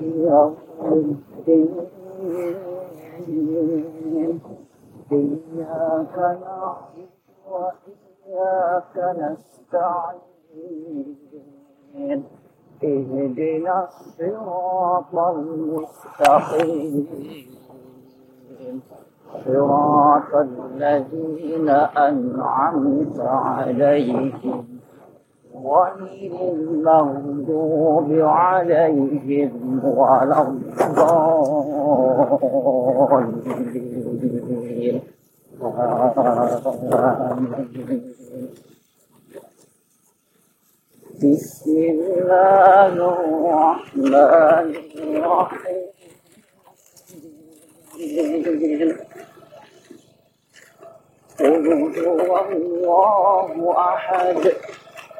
يوم الدين إياك وإياك نستعين. اهدنا الصراط المستقيم. صراط الذين أنعمت عليهم. غير المغضوب عليهم ولا الضالين بسم الله الرحمن الرحيم قل هو الله أحد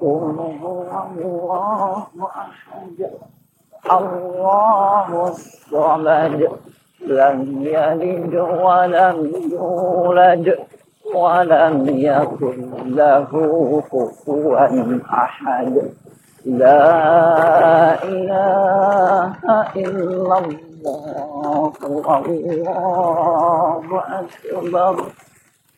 قل هو الله أحد الله الصمد لم يلد ولم يولد ولم يكن له كفوا أحد لا إله إلا الله والله أكبر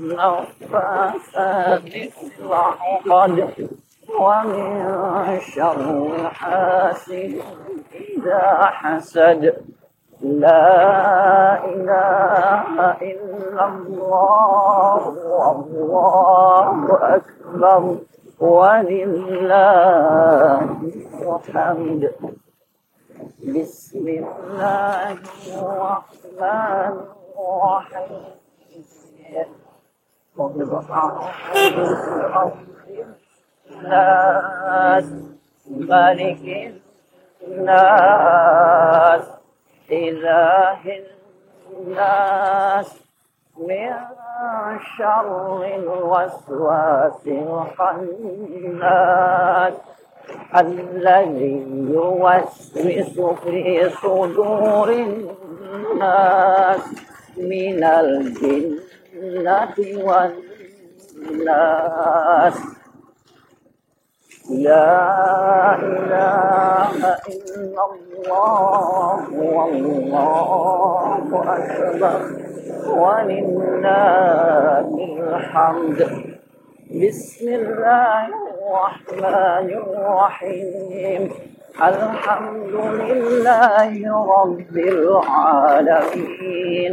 النفاثات في العقد ومن شر حاسد إذا حسد لا إله إلا الله والله أكبر ولله الحمد بسم الله الرحمن الرحيم الناس ملك الناس إله الناس من شر الوسواس الخناس الذي يوسوس في صدور الناس من الجنة والناس لا إله إلا الله والله أكبر ولله الحمد بسم الله الرحمن الرحيم الحمد لله رب العالمين.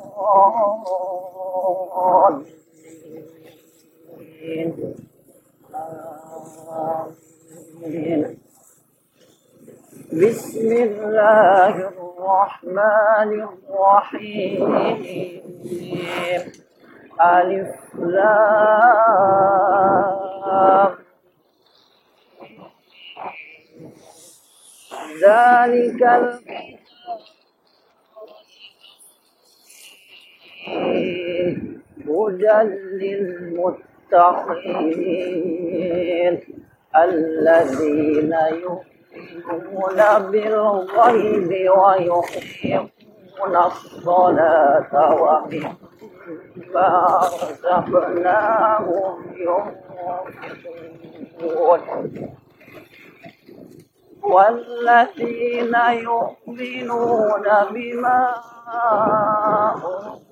آمين بسم الله الرحمن الرحيم. ألف لام. ذلك هدى للمتقين الذين يؤمنون بالغيب ويقيمون الصلاة ومما رزقناهم ينفقون. والذين يؤمنون بما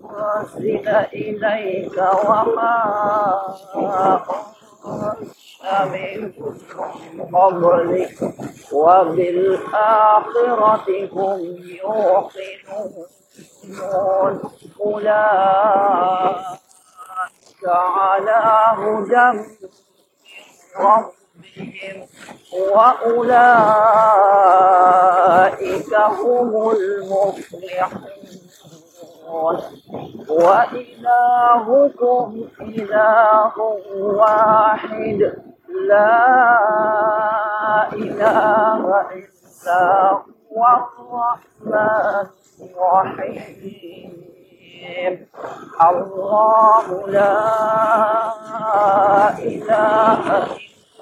أرسل إليك وما أرسل من قبلك وبالآخرة هم يوقنون. أولئك على هدى من وأولئك هم المفلحون. وإلهكم إله واحد. لا إله إلا هو الرحمن الرحيم. الله لا إله إلا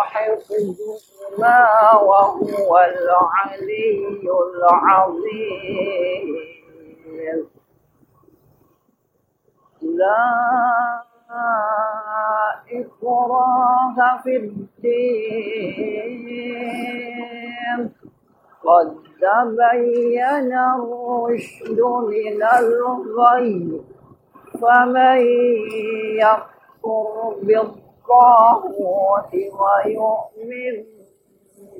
حفظهما وهو العلي العظيم. لا إكراه في الدين. قد تبين الرشد من الغي فمن يكفر بالطاغوت ويؤمن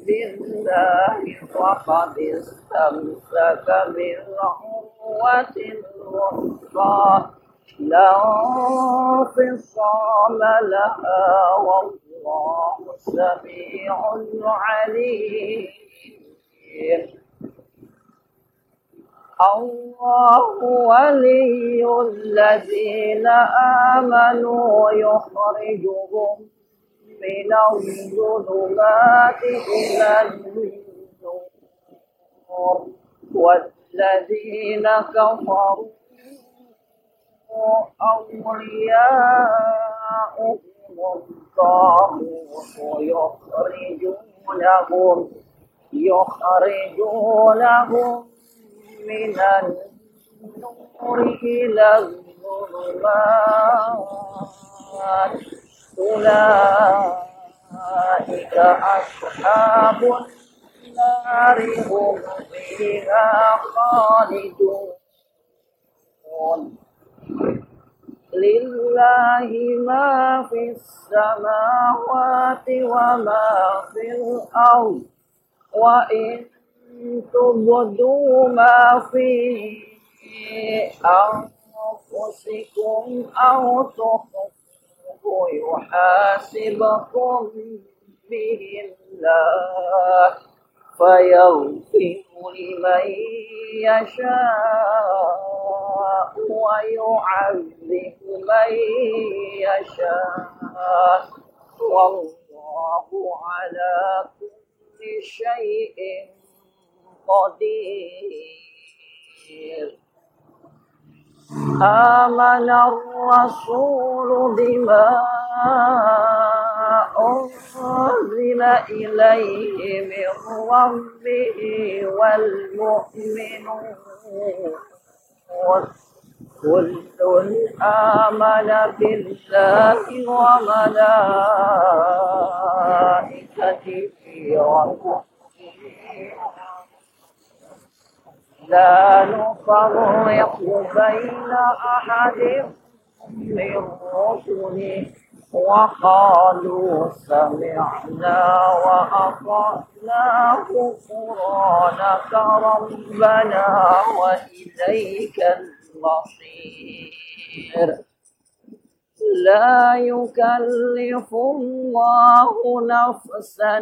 بالله فقد استمسك بالعروة الوثقى. لا انفصام لها والله سميع عليم. الله ولي الذين آمنوا يخرجهم من الظلمات إلى النور. والذين كفروا أولياؤهم الطاغوت يخرجونهم يخرجونهم من النور إلى الظلمات أولئك أصحاب النار هم فيها خالدون لله ما في السماوات وما في الأرض وإن تبدوا ما في أنفسكم أو تخفوه يحاسبكم به الله فيغفر لمن يشاء ويعذب من يشاء والله على كل شيء قدير. آمن الرسول بما أنزل إليه من ربه والمؤمنون. كل آمن بالله وملائكته وكتبه لا نفرق بين أحد من رسله. وقالوا سمعنا وأطعنا غفرانك ربنا وإليك المصير. لا يكلف الله نفسا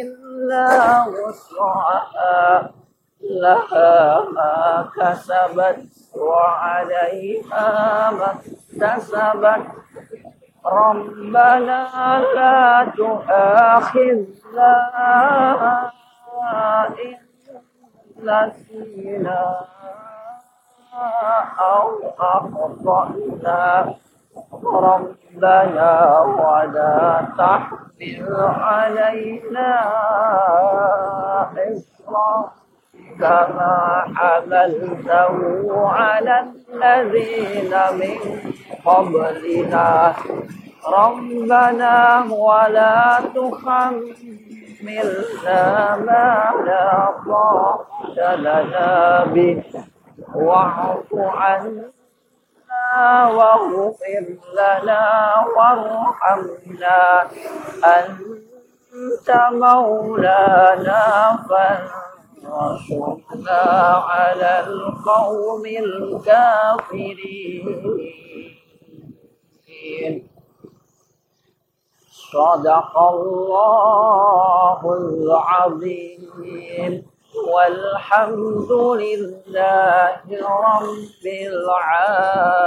إلا وسعها. لها ما كسبت وعليها ما اكتسبت. ربنا لا تؤاخذنا إن نسينا أو أخطأنا. ربنا ولا تحمل علينا إصرا. كما حملته على الذين من قبلنا. ربنا ولا وتحملنا ما لا طاقة لنا به. واعف عنا واغفر لنا وارحمنا. أنت مولانا فانصرنا. على القوم الكافرين. صدق الله العظيم. والحمد لله رب العالمين.